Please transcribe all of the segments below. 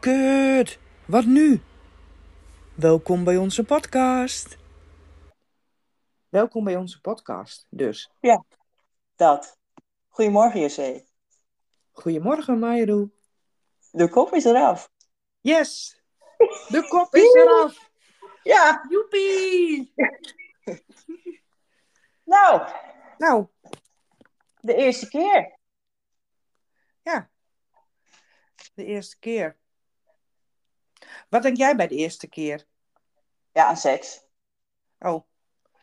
Kut, wat nu? Welkom bij onze podcast. Welkom bij onze podcast, dus. Dat. Goedemorgen, Jesse. Goedemorgen, Mayro. De kop is eraf. Yes, de kop is eraf. Ja, Joepie. nou, Nou, de eerste keer. ja. De eerste keer. Wat denk jij bij de eerste keer? Ja, aan seks. Oh,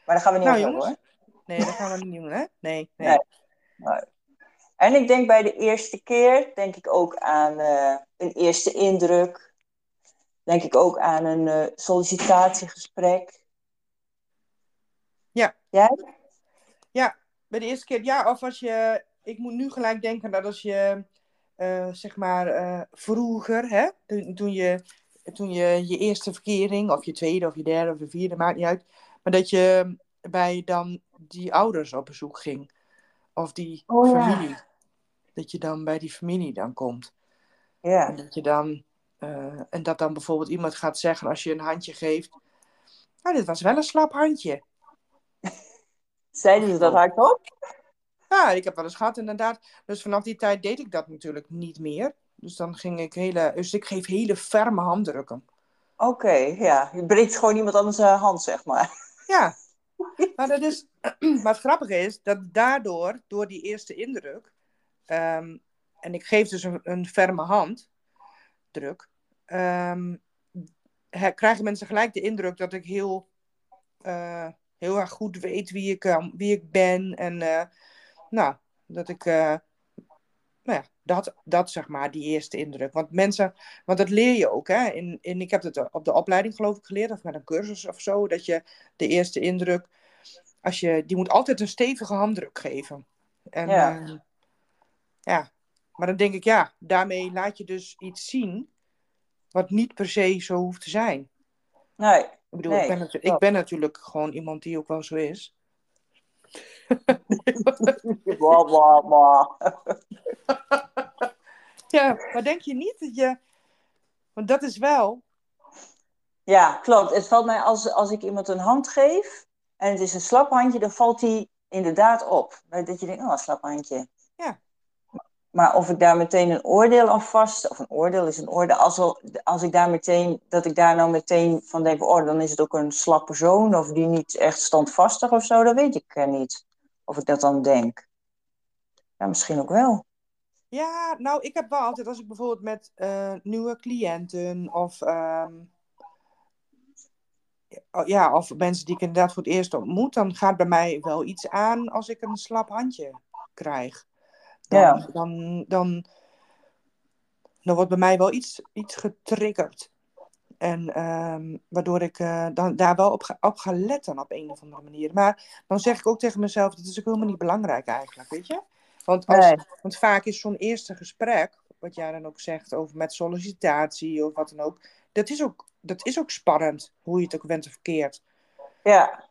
Maar daar gaan we niet nou over hebben, jongens. Nee, dat gaan we niet doen, hè? Nee, nee. Nee. hoor. En ik denk bij de eerste keer, denk ik ook aan eh, een eerste indruk. Denk ik ook aan een eh, sollicitatiegesprek. Ja. Jij? Bij de eerste keer, ja. Of als je, ik moet nu gelijk denken dat als je, eh, zeg maar, eh, vroeger, hè, toen, toen, je, toen je je eerste verkering, of je tweede, of je derde, of je vierde, maakt niet uit. Maar dat je bij dan die ouders op bezoek ging. Of die Oh, ja. familie. Dat je dan bij die familie dan komt. Ja. En dat je dan, eh, en dat dan bijvoorbeeld iemand gaat zeggen als je een handje geeft. Nou, dit was wel een slap handje. Zeiden ze dat hardop? Ja, ik heb wel eens gehad, inderdaad. Dus vanaf die tijd deed ik dat natuurlijk niet meer. Dus dan ging ik hele. Dus ik geef hele ferme handdrukken. Oké, ja. Je breekt gewoon iemand anders uh, hand, zeg maar. Ja. Maar, dat is, maar het grappige is dat daardoor, door die eerste indruk. ehm, en ik geef dus een, een ferme handdruk. ehm, krijgen mensen gelijk de indruk dat ik heel, eh, heel erg goed weet wie ik, eh, wie ik ben. En eh, nou, dat ik. eh, nou ja, dat, dat zeg maar, die eerste indruk. Want mensen, want dat leer je ook, hè. In, in, ik heb het op de opleiding geloof ik geleerd, of met een cursus of zo, dat je de eerste indruk, als je, die moet altijd een stevige handdruk geven. En, Ja. ja. ja, maar dan denk ik, ja, daarmee laat je dus iets zien, wat niet per se zo hoeft te zijn. Nee. Ik bedoel, Nee, ik, ben ik natuurlijk gewoon iemand die ook wel zo is. Blah, blah, blah. Ja, maar denk je niet dat je, want dat is wel, Ja, klopt. Het valt mij als, als ik iemand een hand geef en het is een slap handje, dan valt die inderdaad op. Dat je denkt, oh, een slap handje. Ja. Maar of ik daar meteen een oordeel aan vast, of een oordeel is een oordeel, als, al- als ik daar meteen, dat ik daar nou meteen van denk, oh, dan is het ook een slap persoon, of die niet echt standvastig of zo, dat weet ik niet. Of ik dat dan denk. Ja, misschien ook wel. Ja, nou, ik heb wel altijd, als ik bijvoorbeeld met eh, nieuwe cliënten of, ehm, ja, of mensen die ik inderdaad voor het eerst ontmoet, dan gaat bij mij wel iets aan als ik een slap handje krijg. Dan, Ja. dan, dan, dan wordt bij mij wel iets, iets getriggerd. En ehm, waardoor ik eh, dan, daar wel op ga, op ga letten op een of andere manier. Maar dan zeg ik ook tegen mezelf, dat is ook helemaal niet belangrijk eigenlijk, weet je? Want, als, Nee. want vaak is zo'n eerste gesprek, wat jij dan ook zegt over met sollicitatie of wat dan ook, dat is ook, dat is ook spannend, hoe je het ook went of verkeerd. Ja,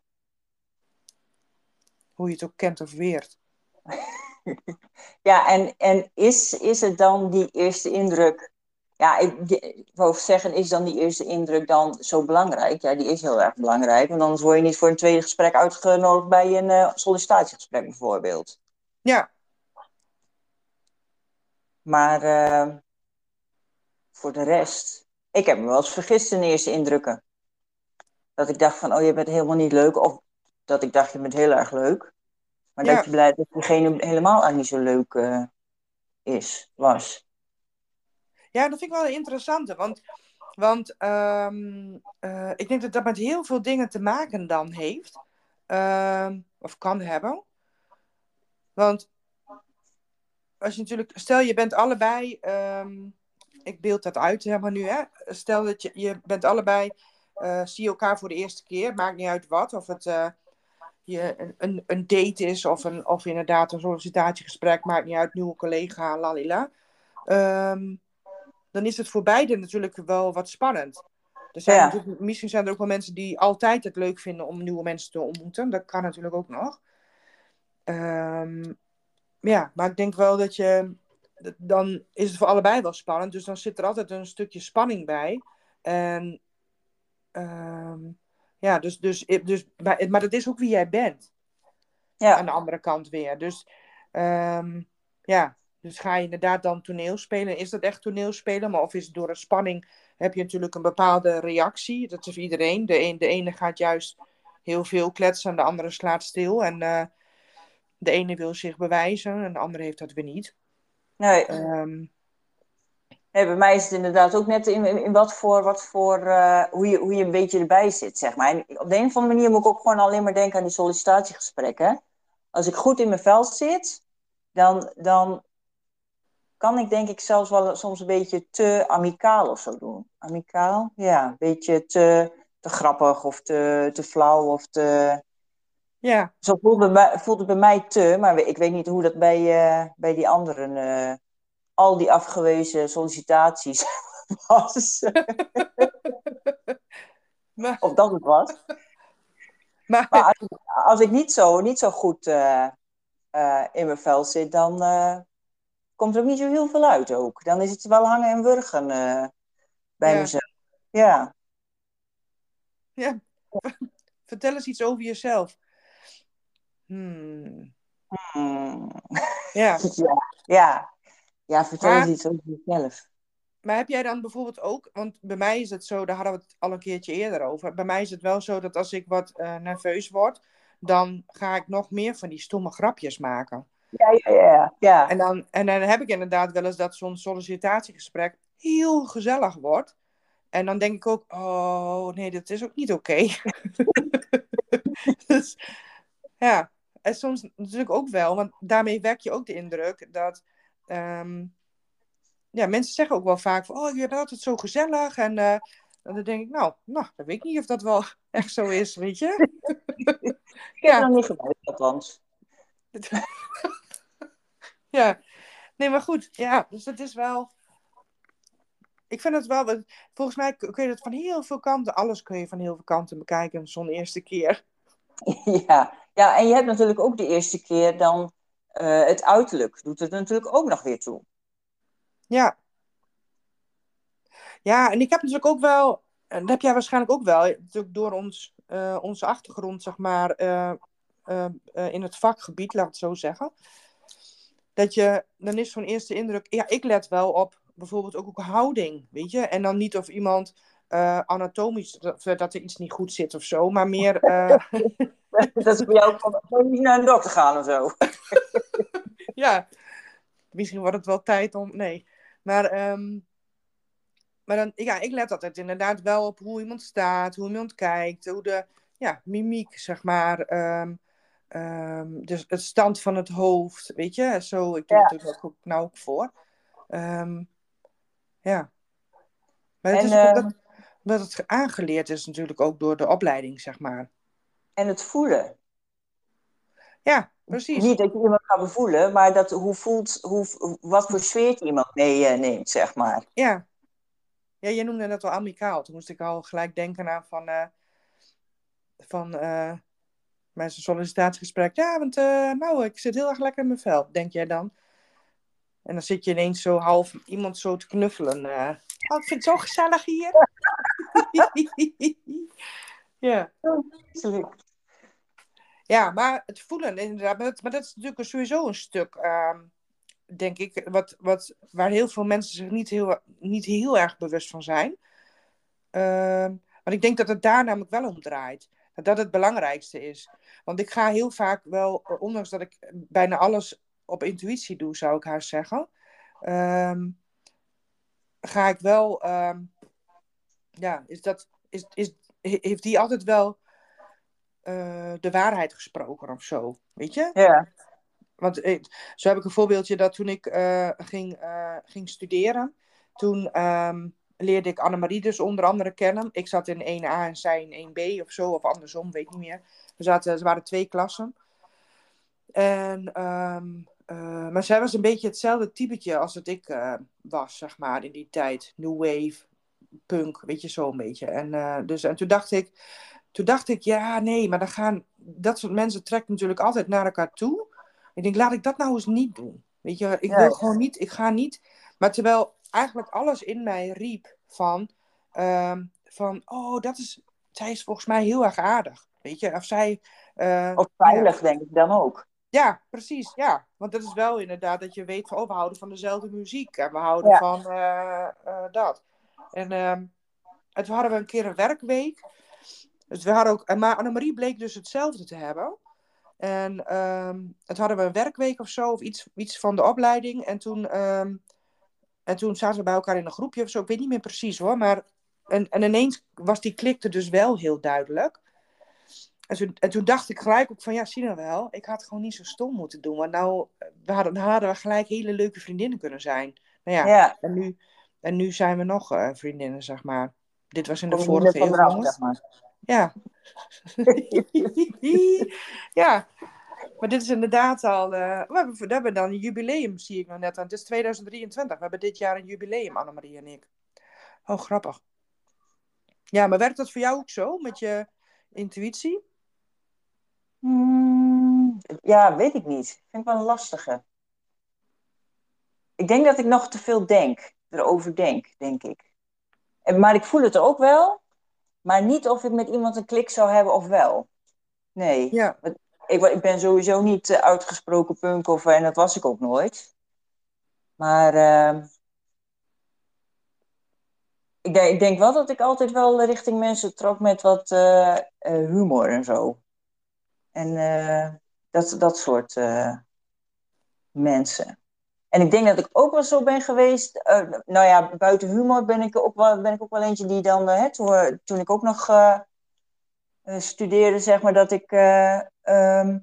Hoe je het ook kent of weert. ja en, en is, is het dan die eerste indruk? Ja, ik, ik wou zeggen, is dan die eerste indruk dan zo belangrijk? Ja, die is heel erg belangrijk, want anders word je niet voor een tweede gesprek uitgenodigd bij een eh, sollicitatiegesprek bijvoorbeeld. Ja, Maar eh, voor de rest, ik heb me wel eens vergist in de eerste indrukken. Dat ik dacht van, oh, je bent helemaal niet leuk. Of dat ik dacht, je bent heel erg leuk. Maar Ja. dat je blijkt dat diegene helemaal niet zo leuk eh, is, was. Ja, dat vind ik wel een interessante. Want, want ehm, eh, ik denk dat dat met heel veel dingen te maken dan heeft. Ehm, of kan hebben. Want als je natuurlijk, stel je bent allebei, ehm, ik beeld dat uit helemaal nu, hè. Stel dat je, je bent allebei, eh, zie je elkaar voor de eerste keer, maakt niet uit wat. Of het je, een, een, een date is of, een, of inderdaad een sollicitatiegesprek, maakt niet uit, nieuwe collega, lalila. Ehm, dan is het voor beide natuurlijk wel wat spannend. Er zijn Ja. misschien zijn er ook wel mensen die altijd het leuk vinden om nieuwe mensen te ontmoeten. Dat kan natuurlijk ook nog. Ehm, ja, maar ik denk wel dat je. Dan is het voor allebei wel spannend. Dus dan zit er altijd een stukje spanning bij. En. ehm, ja, dus, dus, dus, maar, maar dat is ook wie jij bent. Ja. Aan de andere kant weer. Dus. ehm, ja, dus ga je inderdaad dan toneel spelen? Is dat echt toneelspelen? Maar of is het door een spanning heb je natuurlijk een bepaalde reactie. Dat is voor iedereen. De, een, de ene gaat juist heel veel kletsen en de andere slaat stil. En eh, de ene wil zich bewijzen en de andere heeft dat weer niet. Nee, Ehm, nee, bij mij is het inderdaad ook net in, in, wat voor, wat voor eh, hoe, je, hoe je een beetje erbij zit, zeg maar. En op de een of andere manier moet ik ook gewoon alleen maar denken aan die sollicitatiegesprekken. Als ik goed in mijn vel zit, dan, dan kan ik denk ik zelfs wel soms een beetje te amicaal of zo doen. Amicaal? Ja, een beetje te, te grappig of te, te flauw of te... ja, Zo voelt het, bij, voelt het bij mij te, maar ik weet niet hoe dat bij, eh, bij die anderen, eh, al die afgewezen sollicitaties was. maar, of dat het was. maar, Maar als, ik- als ik niet zo, niet zo goed eh, eh, in mijn vel zit, dan eh, komt er ook niet zo heel veel uit ook. Dan is het wel hangen en wurgen bij Ja. mezelf. Ja. ja. vertel eens iets over jezelf. Hmm. Hmm. Ja, ja. Ja. Ja, vertel eens iets over jezelf. maar heb jij dan bijvoorbeeld ook, want bij mij is het zo, daar hadden we het al een keertje eerder over. Bij mij is het wel zo dat als ik wat eh, nerveus word, dan ga ik nog meer van die stomme grapjes maken. Ja, ja, ja. ja. En dan, en dan heb ik inderdaad wel eens dat zo'n sollicitatiegesprek heel gezellig wordt. En dan denk ik ook, oh nee, dat is ook niet oké. dus ja, en soms natuurlijk ook wel, want daarmee wek je ook de indruk dat. Ehm, ja, mensen zeggen ook wel vaak van, oh, je bent altijd zo gezellig. En eh, dan denk ik, nou, nou, dat weet ik niet of dat wel echt zo is, weet je. Ik heb ja. niet gebruikt, althans. Ja, nee, maar goed, ja, dus het is wel. Ik vind het wel, volgens mij kun je het van heel veel kanten, alles kun je van heel veel kanten bekijken zo'n eerste keer. Ja. ja, en je hebt natuurlijk ook de eerste keer dan eh, het uiterlijk. Doet het natuurlijk ook nog weer toe. Ja. Ja, en ik heb natuurlijk ook wel, en dat heb jij waarschijnlijk ook wel, natuurlijk door ons, eh, onze achtergrond, zeg maar, eh, in het vakgebied, laat ik het zo zeggen. Dat je, dan is zo'n eerste indruk, ja, ik let wel op bijvoorbeeld ook, ook houding, weet je. En dan niet of iemand eh, anatomisch, dat, dat er iets niet goed zit of zo, maar meer, eh, Dat is bij jou ook niet naar een dokter gaan of zo. ja, misschien wordt het wel tijd om. Nee. Maar, ehm, maar dan, ja, ik let altijd inderdaad wel op hoe iemand staat, hoe iemand kijkt, hoe de ja, mimiek, zeg maar. ehm, ehm, dus het stand van het hoofd, weet je. Zo, ik doe Ja. het natuurlijk ook nou ook voor. Ja. Maar het En, is ook dat, dat het aangeleerd is natuurlijk ook door de opleiding, zeg maar. En het voelen. Ja, precies. Niet dat je iemand gaat bevoelen, maar dat, hoe voelt, hoe, wat voor sfeertje iemand meeneemt, zeg maar. Ja. Ja, je noemde net al amicaal. Toen moest ik al gelijk denken aan van, eh van eh mijn sollicitatiegesprek. Ja, want eh, nou, ik zit heel erg lekker in mijn vel, denk jij dan. En dan zit je ineens zo half iemand zo te knuffelen. eh. oh, ik vind het zo gezellig hier. ja. ja, maar het voelen inderdaad. Maar dat, is natuurlijk sowieso een stuk, ehm, denk ik, wat, wat, waar heel veel mensen zich niet heel, niet heel erg bewust van zijn. Ehm, maar ik denk dat het daar namelijk wel om draait. Dat dat het belangrijkste is. Want ik ga heel vaak wel, eh, ondanks dat ik bijna alles op intuïtie doe, zou ik haar zeggen. ehm, ga ik wel, ehm, ja, is dat, is, is, he- heeft die altijd wel eh, de waarheid gesproken of zo? Weet je? Ja. Want eh, zo heb ik een voorbeeldje dat toen ik eh, ging, ging studeren, toen ehm, leerde ik Annemarie dus onder andere kennen. Ik zat in 1A en zij in 1B of zo, of andersom, weet ik niet meer. We zaten, er waren twee klassen. En, ehm, eh, maar zij was een beetje hetzelfde typetje als dat ik eh, was, zeg maar, in die tijd. New wave, punk, weet je, zo een beetje. En, eh, dus, en toen dacht ik, toen dacht ik, ja, nee, maar dan gaan, dat soort mensen trekken natuurlijk altijd naar elkaar toe. Ik denk, laat ik dat nou eens niet doen. Weet je, ik Ja. wil gewoon niet, ik ga niet. Maar terwijl eigenlijk alles in mij riep van, ehm, van oh, dat is, zij is volgens mij heel erg aardig. Weet je, of zij. Of veilig, denk ik dan ook. Ja, precies, ja. Want dat is wel inderdaad dat je weet van, oh, we houden van dezelfde muziek. En we houden Ja. van eh, eh, dat. En, ehm, en toen hadden we een keer een werkweek. Dus we hadden ook, en maar Annemarie bleek dus hetzelfde te hebben. En ehm, en toen hadden we een werkweek of zo, of iets, iets van de opleiding. En toen, ehm, en toen zaten we bij elkaar in een groepje of zo. Ik weet niet meer precies hoor. Maar, en, en ineens was die klikte dus wel heel duidelijk. En toen, en toen dacht ik gelijk ook van, ja, zie je nou wel, ik had gewoon niet zo stom moeten doen. Want nou, we hadden, we gelijk hele leuke vriendinnen kunnen zijn. Nou ja, Ja, En, nu, en nu zijn we nog eh, vriendinnen, zeg maar. Dit was in de vorige eeuw, eraf, zeg maar. Ja. ja. Maar dit is inderdaad al... eh, we, hebben, we hebben dan een jubileum, zie ik nog net. aan. Het is 2023. We hebben dit jaar een jubileum, Annemarie en ik. Oh, grappig. Ja, maar werkt dat voor jou ook zo, met je intuïtie? Hmm, ja, weet ik niet. Vind ik wel een lastige. Ik denk dat ik nog te veel denk. Erover denk, denk ik. En, maar ik voel het ook wel. Maar niet of ik met iemand een klik zou hebben of wel. Nee. Ja. Ik, ik ben sowieso niet eh, uitgesproken punk of, en dat was ik ook nooit. Maar ehm, ik, denk, ik denk wel dat ik altijd wel richting mensen trok met wat eh, eh, humor en zo. En eh, dat, dat soort eh, mensen. En ik denk dat ik ook wel zo ben geweest. eh, nou ja, buiten humor ben ik ook wel, ben ik ook wel eentje die dan, hè, toen, toen ik ook nog studeerde, zeg maar, dat ik eh, ehm,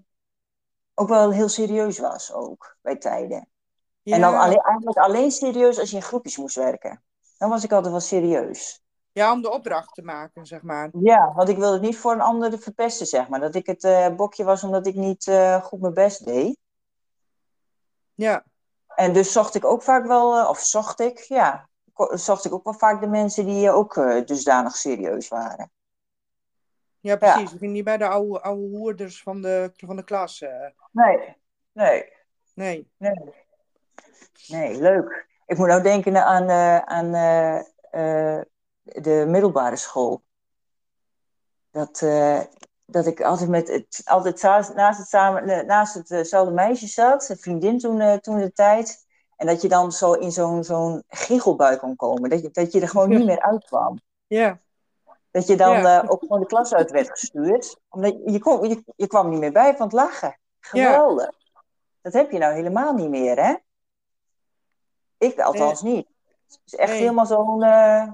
ook wel heel serieus was ook bij tijden. En dan alleen, eigenlijk alleen serieus als je in groepjes moest werken. Dan was ik altijd wel serieus. Ja, om de opdracht te maken, zeg maar. Ja, want ik wilde het niet voor een ander verpesten, zeg maar. Dat ik het eh, bokje was omdat ik niet eh, goed mijn best deed. Ja, En dus zocht ik ook vaak wel, eh, of zocht ik, ja, zocht ik ook wel vaak de mensen die ook dusdanig serieus waren. ja precies. We gingen niet bij de oude, oude hoerders van de, van de klas. Nee, nee, nee. nee. Nee, leuk. Ik moet nou denken aan, aan de middelbare school. Dat, eh, dat ik altijd met het, altijd naast, het samen, eh, naast hetzelfde meisje zat, een vriendin toen, eh, toen de tijd. En dat je dan zo in zo'n zo'n giechelbui kon komen. Dat je, dat je er gewoon niet meer uitkwam. Ja, Dat je dan eh, ook gewoon de klas uit werd gestuurd. Omdat je, je, kon, je, je kwam niet meer bij van het lachen. Geweldig. Dat heb je nou helemaal niet meer, hè? Ik althans niet. Het is echt Nee. helemaal zo'n... eh,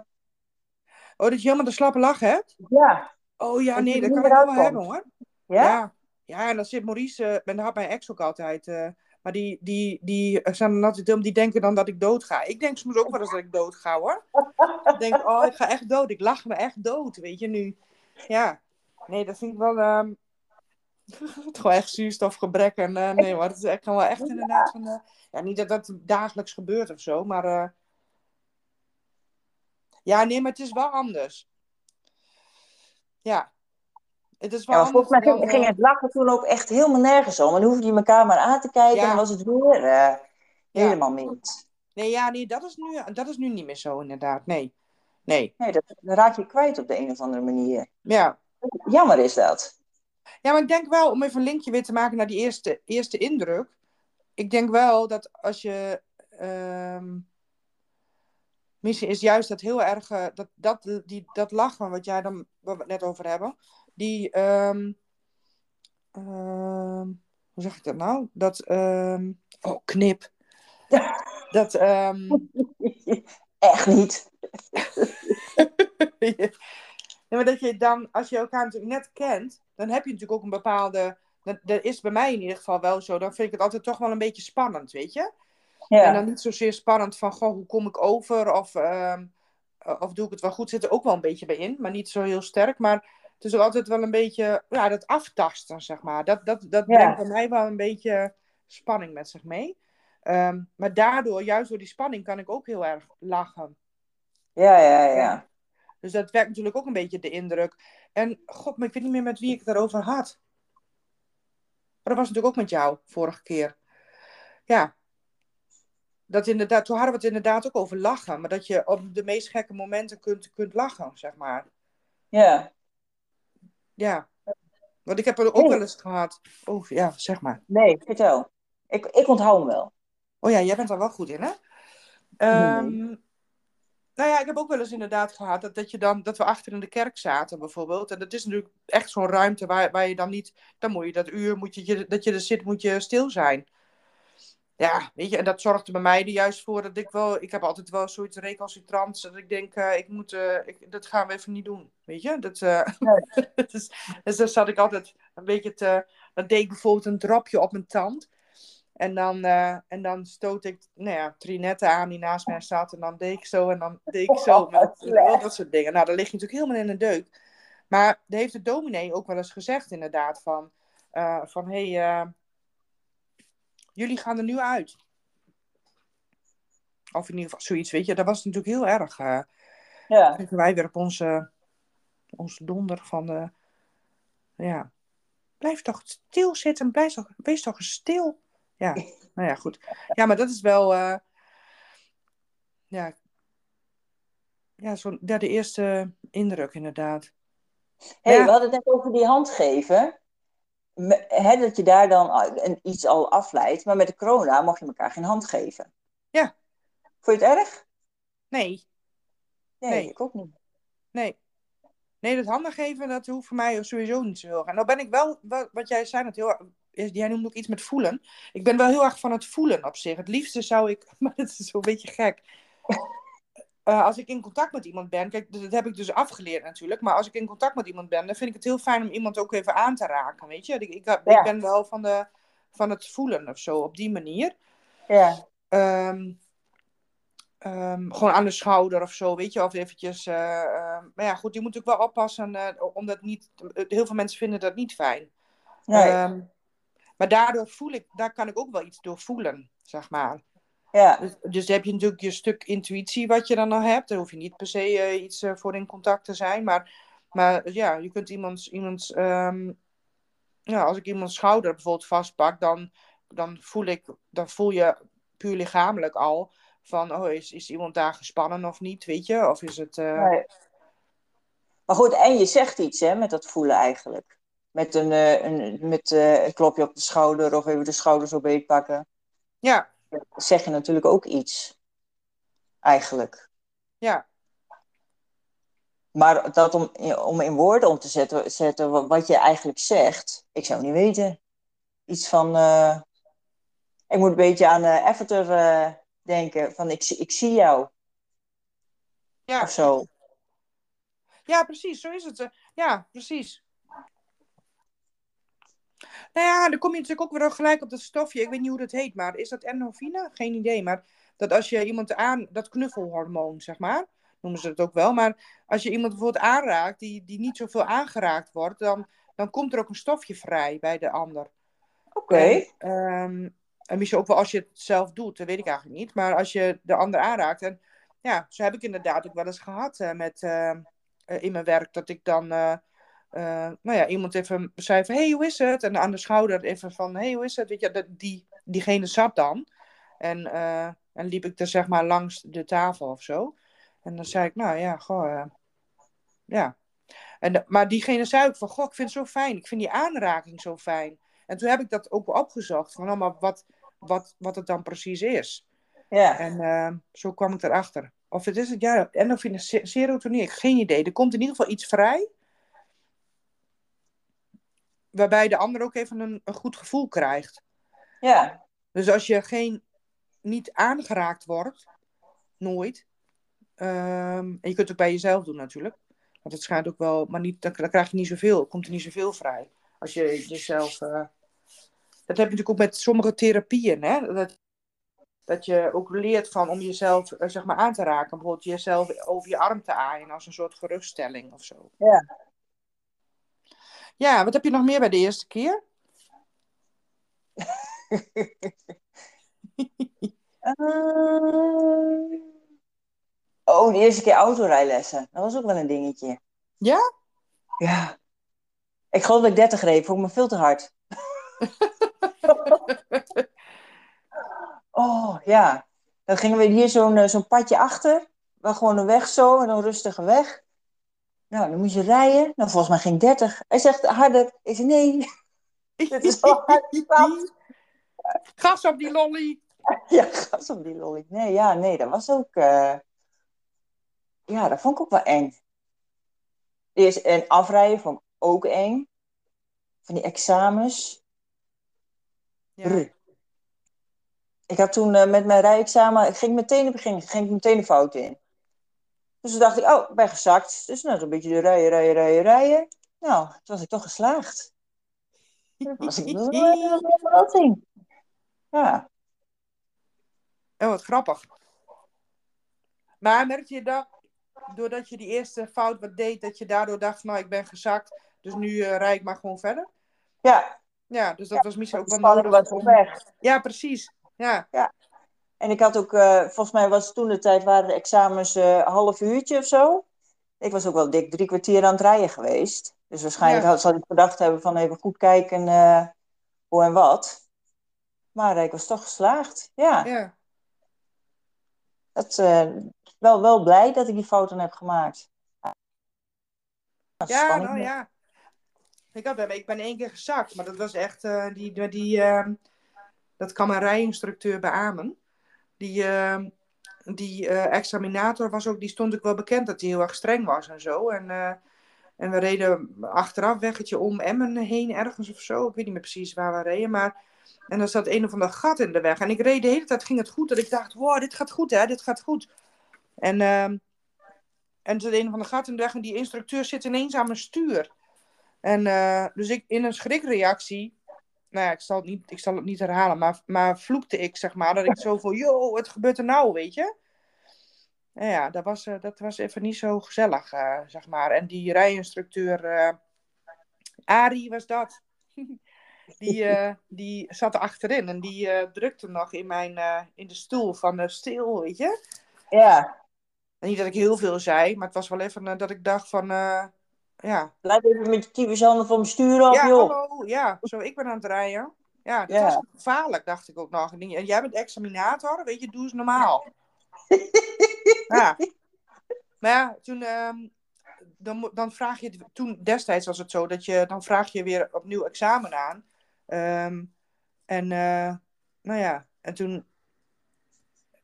Oh, dat je helemaal de slappe lach hebt? ja. Oh ja, Dat nee, dat kan ik wel hebben hoor. Ja? Ja, ja en dan zit Maurice, eh, en dat had mijn ex ook altijd. eh, maar die, die, die eh, zijn dan altijd die denken dan dat ik dood ga. Ik denk soms ook wel eens dat ik dood ga hoor. Ik denk, oh, ik ga echt dood. Ik lach me echt dood, weet je nu. Ja, nee, dat vind ik wel. ehm het gewoon echt zuurstofgebrek. En nee, maar dat is echt, kan wel echt inderdaad van. ja, niet dat dat dagelijks gebeurt of zo, maar. Eh, ja, nee, maar het is wel anders. Ja. Het is wel Ja, volgens mij ging, dan, ging eh, het lachen toen ook echt helemaal nergens om. En dan hoefde je elkaar maar aan te kijken Ja. en was het weer eh, helemaal mis. Nee, ja, nee, dat is, nu, dat is nu niet meer zo, inderdaad. Nee. Nee. Nee, dat, dat raak je kwijt op de een of andere manier. Ja. Jammer is dat. Ja, maar ik denk wel, om even een linkje weer te maken naar die eerste, eerste indruk. Ik denk wel dat als je. ehm misschien is juist dat heel erg. eh, dat, dat, die, dat lachen, wat jij dan. Waar we het net over hebben. Die. ehm, ehm, hoe zeg ik dat nou? Dat. ehm, oh, knip. Dat. Echt niet. Nee, maar dat je dan, als je elkaar natuurlijk net kent, dan heb je natuurlijk ook een bepaalde. Dat, dat is bij mij in ieder geval wel zo. Dan vind ik het altijd toch wel een beetje spannend, weet je? En Ja. dan niet zozeer spannend van, goh, hoe kom ik over? Of, ehm, eh, of doe ik het wel goed? Zit er ook wel een beetje bij in, maar niet zo heel sterk. Maar het is ook altijd wel een beetje, ja, dat aftasten, zeg maar. Dat, dat, dat Ja. brengt bij mij wel een beetje spanning met zich mee. Ehm, maar daardoor, juist door die spanning, kan ik ook heel erg lachen. Ja, ja, ja. Dus dat werkt natuurlijk ook een beetje de indruk. En god, maar ik weet niet meer met wie ik het daarover had. dat was natuurlijk ook met jou vorige keer. Ja. Dat inderdaad, toen hadden we het inderdaad ook over lachen. Maar dat je op de meest gekke momenten kunt, kunt lachen, zeg maar. Ja. Ja. Want ik heb er ook wel eens gehad. Oh ja, zeg maar. Nee, vertel. Ik, ik onthoud hem wel. Oh ja, jij bent daar wel goed in, hè? Ehm, Nou ja, ik heb ook wel eens inderdaad gehad dat, dat, je dan, dat we achter in de kerk zaten, bijvoorbeeld. En dat is natuurlijk echt zo'n ruimte waar, waar je dan niet. Dan moet je dat uur moet je, dat je er zit, moet je stil zijn. Ja, weet je, en dat zorgde bij mij er juist voor dat ik wel. Ik heb altijd wel zoiets recalcitrants. Dat ik denk, eh, ik moet. eh, ik, dat gaan we even niet doen. Weet je? Dat, dus, dus dan zat ik altijd een beetje te. Dan deed ik bijvoorbeeld een dropje op mijn tand. En dan, en dan stoot ik nou ja, Trinette aan die naast mij zat. En dan deed ik zo en dan deed ik zo. Dat, wel dat soort dingen. Nou, dan lig je natuurlijk helemaal in een deuk. Maar daar heeft de dominee ook wel eens gezegd inderdaad van... van, hé, hey, jullie gaan er nu uit. Of in ieder geval zoiets, weet je. Dat was natuurlijk heel erg. eh Ja. kregen wij weer op onze, onze donder van... eh, ja, blijf toch stil zitten. Blijf toch, wees toch stil. Ja, nou ja, goed. Ja, maar dat is wel... eh, ja, ja, zo, ja, de eerste indruk inderdaad. hey, Ja. we hadden het net over die hand Hè, dat je daar dan een- iets al afleidt. Maar met de corona mocht je elkaar geen hand geven. Ja. Vond je het erg? Nee, Nee, Nee. ik ook niet. nee. Nee, dat handen geven, dat hoeft voor mij sowieso niet zo heel erg. En nou ben ik wel, wat, jij zei, dat heel, jij noemde ook iets met voelen. Ik ben wel heel erg van het voelen op zich. Het liefste zou ik, maar dat is zo'n beetje gek. Eh, als ik in contact met iemand ben, kijk, dat heb ik dus afgeleerd natuurlijk. Maar als ik in contact met iemand ben, dan vind ik het heel fijn om iemand ook even aan te raken, weet je. Ik, ik, Ja. ben wel van, de, van het voelen of zo, op die manier. Ja. Ehm, ehm, gewoon aan de schouder of zo, weet je, of eventjes. eh, ehm, maar ja, goed, je moet ook wel oppassen, eh, omdat niet. Heel veel mensen vinden dat niet fijn. Nee. Ehm, maar daardoor voel ik, daar kan ik ook wel iets door voelen, zeg maar. Ja. Dus, dus heb je natuurlijk je stuk intuïtie wat je dan al hebt. Daar hoef je niet per se eh, iets eh, voor in contact te zijn. Maar, maar ja, je kunt iemands. iemands ehm, ja, als ik iemands schouder bijvoorbeeld vastpak, dan, dan, voel ik, dan voel je puur lichamelijk al van, oh, is, is iemand daar gespannen of niet, weet je? Of is het... eh, Nee. Maar goed, en je zegt iets hè, met dat voelen eigenlijk. Met een, een, met, een klopje op de schouder of even de schouders op beet pakken. Ja, zeg je natuurlijk ook iets. Eigenlijk. ja, Maar dat om, om in woorden om te zetten, zetten wa- wat je eigenlijk zegt, ik zou niet weten. Iets van. eh, ik moet een beetje aan eh, denken. Van ik, zie- ik zie jou ja. of zo. Ja, precies, zo is het. Ja, precies. Nou ja, dan kom je natuurlijk ook weer gelijk op dat stofje. Ik weet niet hoe dat heet, maar is dat endorfine? Geen idee. Maar dat als je iemand aan, dat knuffelhormoon, zeg maar, noemen ze het ook wel. Maar als je iemand bijvoorbeeld aanraakt die, die niet zoveel aangeraakt wordt, dan, dan komt er ook een stofje vrij bij de ander. Oké. En, ehm, en misschien ook wel als je het zelf doet, dat weet ik eigenlijk niet. Maar als je de ander aanraakt. En ja, zo heb ik inderdaad ook wel eens gehad eh, met, ehm, eh, in mijn werk. Dat ik dan, eh, nou ja, iemand even zei van, hey, hoe is het? En aan de schouder even van, hey, hoe is het? Weet je, dat, die, diegene zat dan. En, eh, en liep ik er zeg maar langs de tafel of zo. En dan zei ik, nou ja, goh, eh, ja. En, maar diegene zei ook van, goh, ik vind het zo fijn. Ik vind die aanraking zo fijn. En toen heb ik dat ook opgezocht. Van, nou, maar wat, wat, wat het dan precies is. Ja. En eh, zo kwam ik erachter. Of het is het, ja, endorfine, se- serotonine, ik heb geen idee. Er komt in ieder geval iets vrij. Waarbij de ander ook even een, een goed gevoel krijgt. Ja. Dus als je geen, niet aangeraakt wordt, nooit. ehm, en je kunt het ook bij jezelf doen natuurlijk. Want het schijnt ook wel, maar niet, dan, dan krijg je niet zoveel, komt er niet zoveel vrij. Als je jezelf. eh, dat heb je natuurlijk ook met sommige therapieën, hè? Dat, dat je ook leert van om jezelf eh, zeg maar aan te raken. Bijvoorbeeld jezelf over je arm te aaien als een soort geruststelling of zo. Ja. Ja, wat heb je nog meer bij de eerste keer? Oh, de eerste keer autorijlessen. Dat was ook wel een dingetje. Ja? Ja. Ik geloof dat ik 30 reed. Vond ik me veel te hard. Oh ja, dan gingen we hier zo'n eh, zo'n padje achter. Wel gewoon een weg zo, en een rustige weg. Nou, dan moest je rijden. Nou, volgens mij ging 30. Hij zegt harder. Ik zei nee, dit is al hard. Gas op die lolly. Ja, gas op die lolly. Nee, ja, nee, dat was ook... eh, Ja, dat vond ik ook wel eng. Eerst en afrijden vond ik ook eng. Van die examens. Ja. Ik had toen eh, met mijn rijexamen, ik ging meteen, ging, ging ik meteen de fout in. Dus toen dacht ik, oh, ik ben gezakt. Dus nou, zo'n beetje de rijden, rijden, rijden, rijden. Nou, toen was ik toch geslaagd. Was ik wel een verrassing. Ja, Oh, wat grappig. Maar merkte je dat, doordat je die eerste fout wat deed, dat je daardoor dacht, nou, ik ben gezakt, dus nu eh rijd ik maar gewoon verder? ja Ja, dus dat was misschien ook wel nodig om... weg. Ja, precies. Ja, En ik had ook, eh, volgens mij was toen de tijd, waren de examens eh, een half uurtje of zo. Ik was ook wel dik drie kwartier aan het rijden geweest. Dus waarschijnlijk Ja. had, zal ik gedacht hebben van even goed kijken eh, hoe en wat. Maar ik was toch geslaagd. Ja, ja. dat, eh, wel, wel blij dat ik die fouten heb gemaakt. Ja, nou ja. Ik, had, ik ben één keer gezakt, maar dat was echt, eh, die, die, ehm, dat kan mijn rijinstructeur beamen. Die, ehm, die eh, examinator was ook, die stond ook wel bekend dat hij heel erg streng was en zo. En, eh, en we reden achteraf weggetje om Emmen heen ergens of zo. Ik weet niet meer precies waar we reden, maar... En er zat een of ander gat in de weg. En ik reed de hele tijd, ging het goed. En ik dacht, wow, dit gaat goed hè, dit gaat goed. En, ehm, en er zat een of ander gat in de weg en die instructeur zit ineens aan mijn stuur. En eh, dus ik in een schrikreactie, nou ja, ik zal het niet, ik zal het niet herhalen, maar, maar vloekte ik zeg maar, dat ik zo van, yo, wat gebeurt er nou, weet je? Nou ja, dat was, eh, dat was even niet zo gezellig, eh, zeg maar. En die rijinstructeur, eh Arie was dat. Die, eh, die zat er achterin en die drukte nog in, mijn, in de stoel van de stil, weet je? Ja, En niet dat ik heel veel zei, maar het was wel even dat ik dacht van, ja, blijf even met je handen van stuur af, ja, joh. hallo, ja, zo, ik ben aan het rijden. Ja, dat Ja. was gevaarlijk, dacht ik ook nog. En jij bent examinator, weet je, doe eens normaal. ja. Maar ja, toen, ehm, dan, dan vraag je, toen destijds was het zo, dat je, dan vraag je weer opnieuw examen aan. Ehm, en, eh, nou ja, en toen,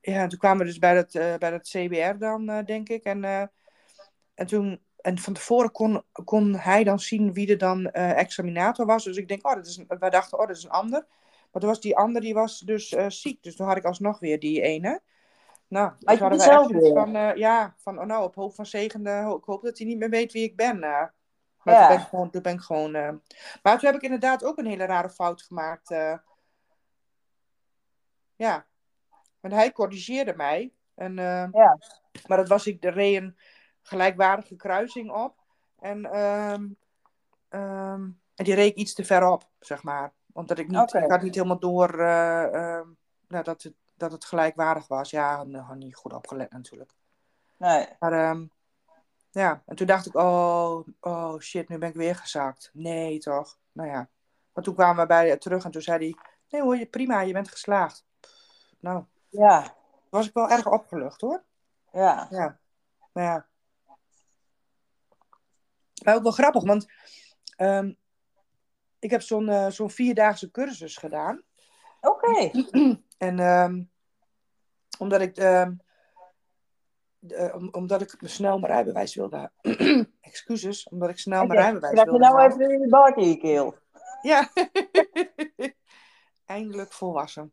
ja, toen kwamen we dus bij dat, eh, bij dat CBR dan, eh, denk ik. En, en toen, en van tevoren kon, kon hij dan zien wie er dan eh, examinator was. Dus ik denk, oh, dat is een, wij dachten, oh, dat is een ander. Maar toen was die ander, die was dus eh, ziek. Dus toen had ik alsnog weer die ene. Nou, toen hadden we echt weer? van, eh, ja, van, oh nou, op hoop van zegende, ik hoop dat hij niet meer weet wie ik ben. maar Ja. toen ben ik gewoon, toen ben ik gewoon maar toen heb ik inderdaad ook een hele rare fout gemaakt. ja, want hij corrigeerde mij. En, Ja. Maar dat was ik, reed een gelijkwaardige kruising op. En, ehm, ehm, en die reed ik iets te ver op, zeg maar. Omdat ik niet, ik had niet helemaal door eh, ehm, nou, dat, het, dat het gelijkwaardig was. Ja, ik had niet goed opgelet natuurlijk. Nee. Maar ja, en toen dacht ik, oh, oh shit, nu ben ik weer gezakt. Nee, toch? Nou ja. Maar toen kwamen we bij terug en toen zei hij, nee hoor, je, prima, je bent geslaagd. Pff, nou, Ja. was ik wel erg opgelucht hoor. Ja. Ja, maar ja. Maar ook wel grappig, want ehm, ik heb zo'n eh, zo'n vierdaagse cursus gedaan. Oké. En ehm, omdat ik, ehm, de- eh, om- omdat ik snel mijn rijbewijs wilde. Excuses, omdat ik snel mijn rijbewijs Krijg je wilde. nou even in de baard in je keel? Ja. Eindelijk volwassen.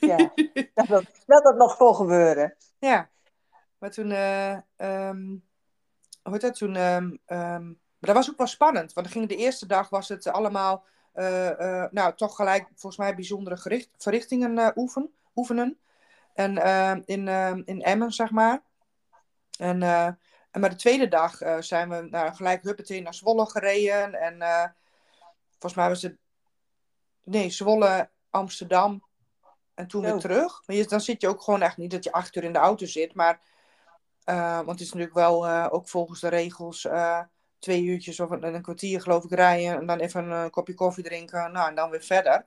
Ja. dat, dat, dat dat nog kon gebeuren. Ja. Maar toen, eh hoe heet dat, toen, maar dat was ook wel spannend, want dan ging de eerste dag was het allemaal, eh, eh, nou toch gelijk volgens mij bijzondere gericht, verrichtingen eh, oefen, oefenen. En in, in Emmen, zeg maar. En, eh, en maar de tweede dag eh, zijn we nou, gelijk huppatee naar Zwolle gereden. En eh, volgens mij was het, nee, Zwolle, Amsterdam en toen weer Zo. terug. Maar je, dan zit je ook gewoon echt niet dat je acht uur in de auto zit, maar, eh, want het is natuurlijk wel eh, ook volgens de regels, eh, twee uurtjes of een, kwartier geloof ik rijden. En dan even een eh, kopje koffie drinken. Nou, en dan weer verder.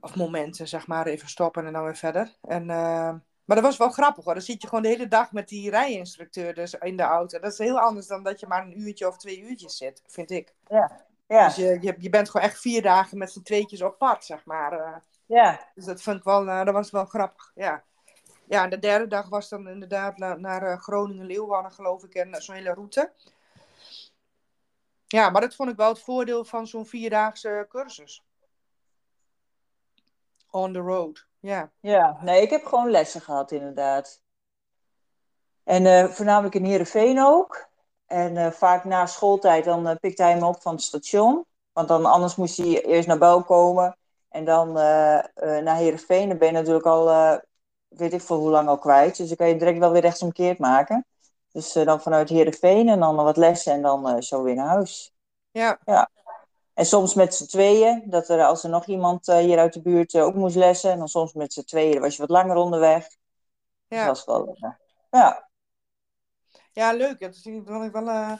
Of momenten, zeg maar, even stoppen en dan weer verder. En, uh, maar dat was wel grappig hoor. Dan zit je gewoon de hele dag met die rijinstructeur dus in de auto. Dat is heel anders dan dat je maar een uurtje of twee uurtjes zit, vind ik. Ja. ja. Dus je, je, je bent gewoon echt vier dagen met z'n tweetjes op pad, zeg maar. Uh, ja. Dus dat vond ik wel, uh, dat was wel grappig, ja. Ja, en de derde dag was dan inderdaad naar, naar Groningen-Leeuwarden, geloof ik, en zo'n hele route. Ja, maar dat vond ik wel het voordeel van zo'n vierdaagse cursus. On the road, ja. Ja, nee, ik heb gewoon lessen gehad, inderdaad. En uh, voornamelijk in Heerenveen ook. En uh, vaak na schooltijd dan uh, pikte hij me op van het station. Want dan anders moest hij eerst naar Bouw komen. En dan naar Heerenveen. Dan ben je natuurlijk al, weet ik veel hoe lang al kwijt. Dus dan kan je direct wel weer rechtsomkeerd maken. Dus dan vanuit Heerenveen en dan wat lessen en dan zo weer naar huis. Ja. ja. En soms met z'n tweeën, dat er als er nog iemand uh, hier uit de buurt ook moest lessen. En dan soms met z'n tweeën, dan was je wat langer onderweg. Ja. Dus dat was wel, ja. Ja, leuk. Dat is wel, wel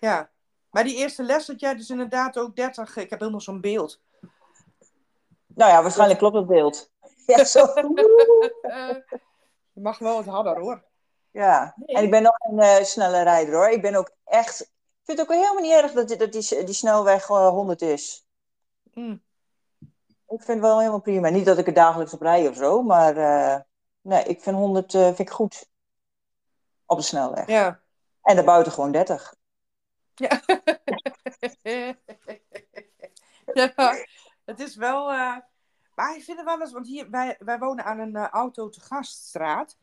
ja. Maar die eerste les had jij dus inderdaad ook 30. Ik heb nog zo'n beeld. Nou ja, waarschijnlijk klopt het beeld. Ja, zo. je mag wel wat harder hoor. Ja, nee. en ik ben nog een snelle rijder hoor. Ik ben ook echt ik vind het ook helemaal niet erg dat, die, dat die, die snelweg uh, 100 is. Mm. Ik vind het wel helemaal prima. Niet dat ik er dagelijks op rij of zo, maar uh, nee, ik vind 100 uh, vind ik goed. Op de snelweg. Ja. En daarbuiten gewoon 30. Ja. ja, het is wel. Maar ik vind het wel eens, want hier, wij, wij wonen aan een uh, auto te gaststraat.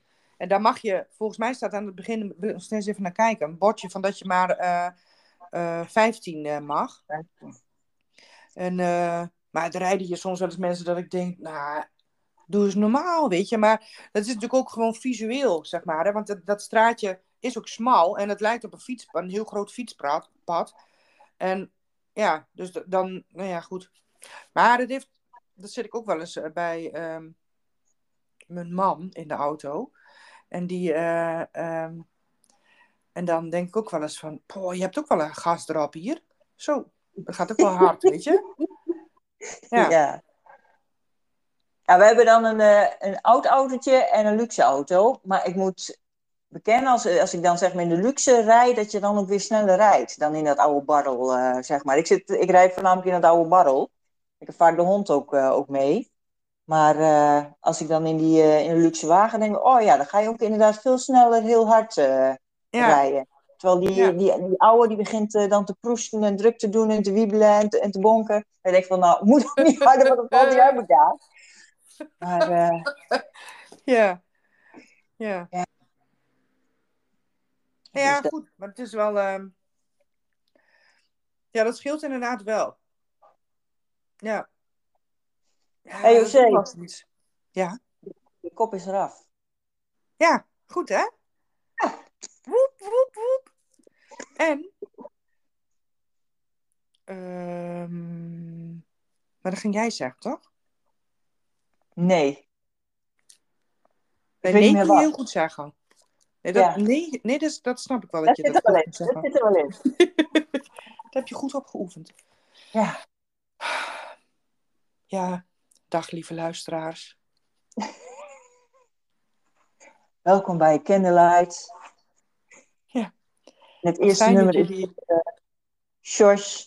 En daar mag je, volgens mij staat aan het begin, nog steeds even naar kijken, een bordje van dat je maar uh, uh, 15 uh, mag. 15. En, maar er rijden hier soms wel eens mensen dat ik denk, nou, doe eens normaal, weet je. Maar dat is natuurlijk ook gewoon visueel, zeg maar. Hè? Want dat, straatje is ook smal en het lijkt op een fietspad, een heel groot fietspad. En ja, dus dan, nou ja, goed. Maar dat heeft, dat zit ik ook wel eens bij um, mijn man in de auto. En die, uh, um, en dan denk ik ook wel eens van, poh, je hebt ook wel een gas erop hier. Zo, dat gaat ook wel hard, weet je? Ja. ja. ja. we hebben dan een, uh, een oud autootje en een luxe auto. Maar ik moet bekennen, als, als ik dan zeg maar in de luxe rijd, dat je dan ook weer sneller rijdt dan in dat oude barrel, uh, zeg maar. Ik, zit, ik rijd voornamelijk in dat oude barrel. Ik heb vaak de hond ook, uh, ook mee. Maar uh, als ik dan in, die, uh, in de luxe wagen denk, oh ja, dan ga je ook inderdaad veel sneller heel hard uh, ja. rijden. Terwijl die, ja. die, die, die oude die begint dan te proesten en druk te doen en te wiebelen en te, en te bonken. En dan denk ik van, nou, moet ook niet harder, want dan valt hij uit elkaar. Maar, ja. Ja. Ja, ja dus goed. Maar het is wel... Uh... Ja, dat scheelt inderdaad wel. Ja. Ja, hey José. Ja. De kop is eraf. Ja, goed hè? Ja. Woep, woep, woep. En. Um, maar dat ging jij zeggen, toch? Nee. Nee, je heel goed zeggen. Nee, dat, ja. nee, nee dat, dat snap ik wel. Dat, dat je dat goed kunt zeggen. Dat zit er wel in. dat heb je goed opgeoefend. Ja. Ja, Dag lieve luisteraars. Welkom bij Candlelight. Ja. Het eerste nummer is die... uh, George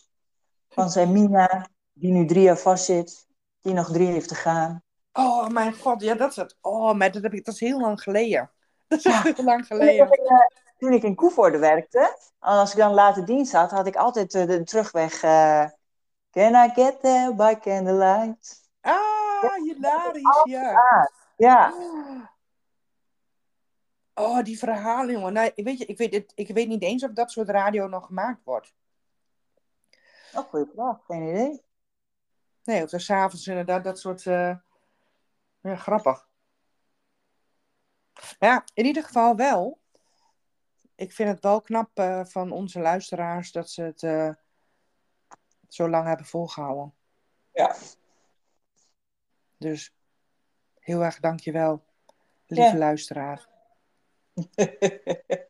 van zijn Mina, die nu drie jaar vast zit, die nog drie heeft te gaan. Oh mijn god, ja dat is het. Oh, maar dat, heb ik, dat is heel lang geleden. Dat is ja. heel lang geleden. Toen ik, uh, toen ik in Koevoorde werkte, als ik dan later dienst had, had ik altijd uh, de terugweg. Can I get there by candlelight? Ah, hilarisch, ja. Ja. Oh, die verhalen, jongen. Nou, weet je, ik weet, het, ik weet niet eens of dat soort radio nog gemaakt wordt. Oh, goede vraag. Geen idee. Nee, of er s'avonds inderdaad dat soort... Uh... Ja, grappig. Ja, in ieder geval wel. Ik vind het wel knap uh, van onze luisteraars dat ze het uh, zo lang hebben volgehouden. Ja. Dus heel erg dankjewel, lieve ja. luisteraar.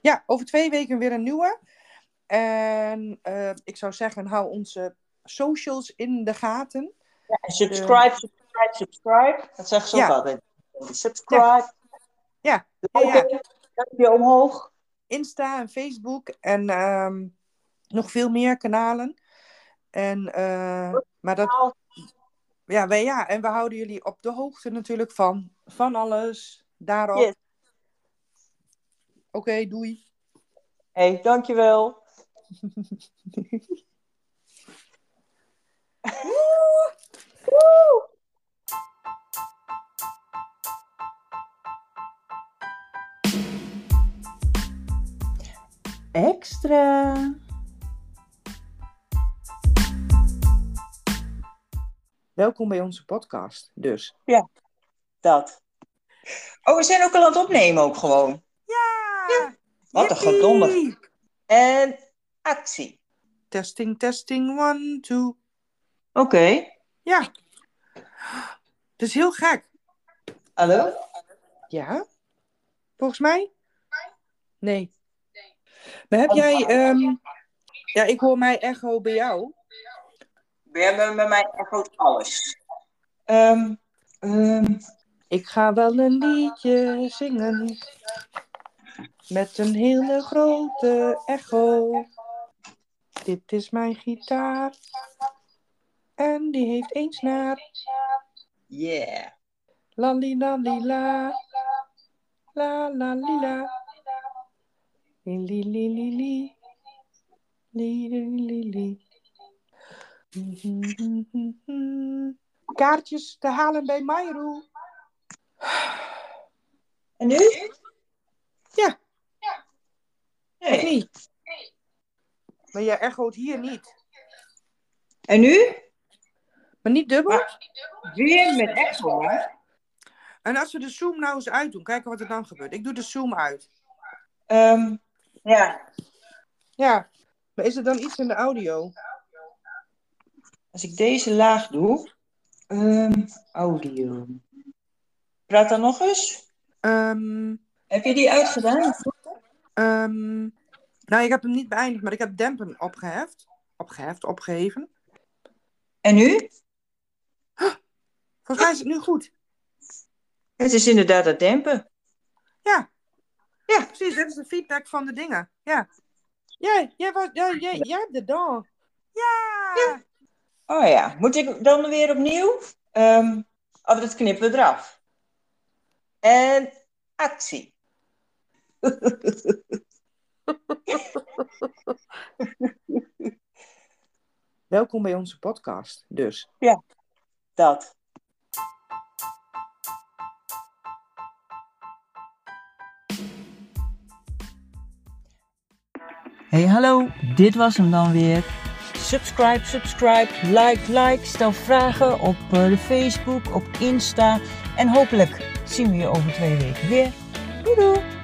Ja, over twee weken weer een nieuwe. En eh, ik zou zeggen, hou onze socials in de gaten. Ja, en subscribe, subscribe, subscribe. Dat zeggen ze ook Ja. altijd. Subscribe. Ja, ja, ja. duimpje, duimpje omhoog. Insta en Facebook en ehm, nog veel meer kanalen. En, eh, maar dat, ja, wij, ja, en we houden jullie op de hoogte natuurlijk van, van alles. Daarop. Yes. Oké, doei. hey, dankjewel. Extra. Welkom bij onze podcast. Dus. Dat. Oh, we zijn ook al aan het opnemen ook gewoon. Ja! Wat een gedonder. En actie. Testing, testing, one, two. Oké. Ja. Het is heel gek. Hallo? Ja? Volgens mij? Nee. Maar heb jij... ehm, Ja, ik hoor mij echo bij jou. We hebben bij mij echt alles. Ehm, ehm, Ik ga wel een liedje zingen. Met een hele grote echo. Dit is mijn gitaar. En die heeft één snaar. yeah. Lali lali la. La la li la. Li li li li li. Li li li li. Kaartjes te halen bij Mayro. En nu? Ja. Of Nee. niet? Maar jij echoot hier niet. En nu? Maar niet dubbel? Weer met echo, hè? En als we de zoom nou eens uitdoen, kijken wat er dan gebeurt. Ik doe de zoom uit. Ehm, ja, Ja, maar is er dan iets in de audio? Als ik deze laag doe. ehm, audio. Praat dan nog eens. Ehm, Heb je die uitgedaan? ehm, nou, ik heb hem niet beëindigd, maar ik heb dempen opgeheft. Opgeheft, opgeheven. En nu? Volgens mij is het nu goed. Het is inderdaad het dempen. Ja. Ja. Precies, dit is de feedback van de dingen. Ja. Jij, jij, was, jij, jij, jij hebt de dan. Ja. Oh ja, moet ik dan weer opnieuw? Ehm of dat knippen we eraf. En actie. Welkom bij onze podcast, dus. Dat. Hey hallo, dit was hem dan weer. Subscribe, subscribe, like, like, stel vragen op eh, de Facebook, op Insta. En hopelijk zien we je over twee weken weer. Doei doei!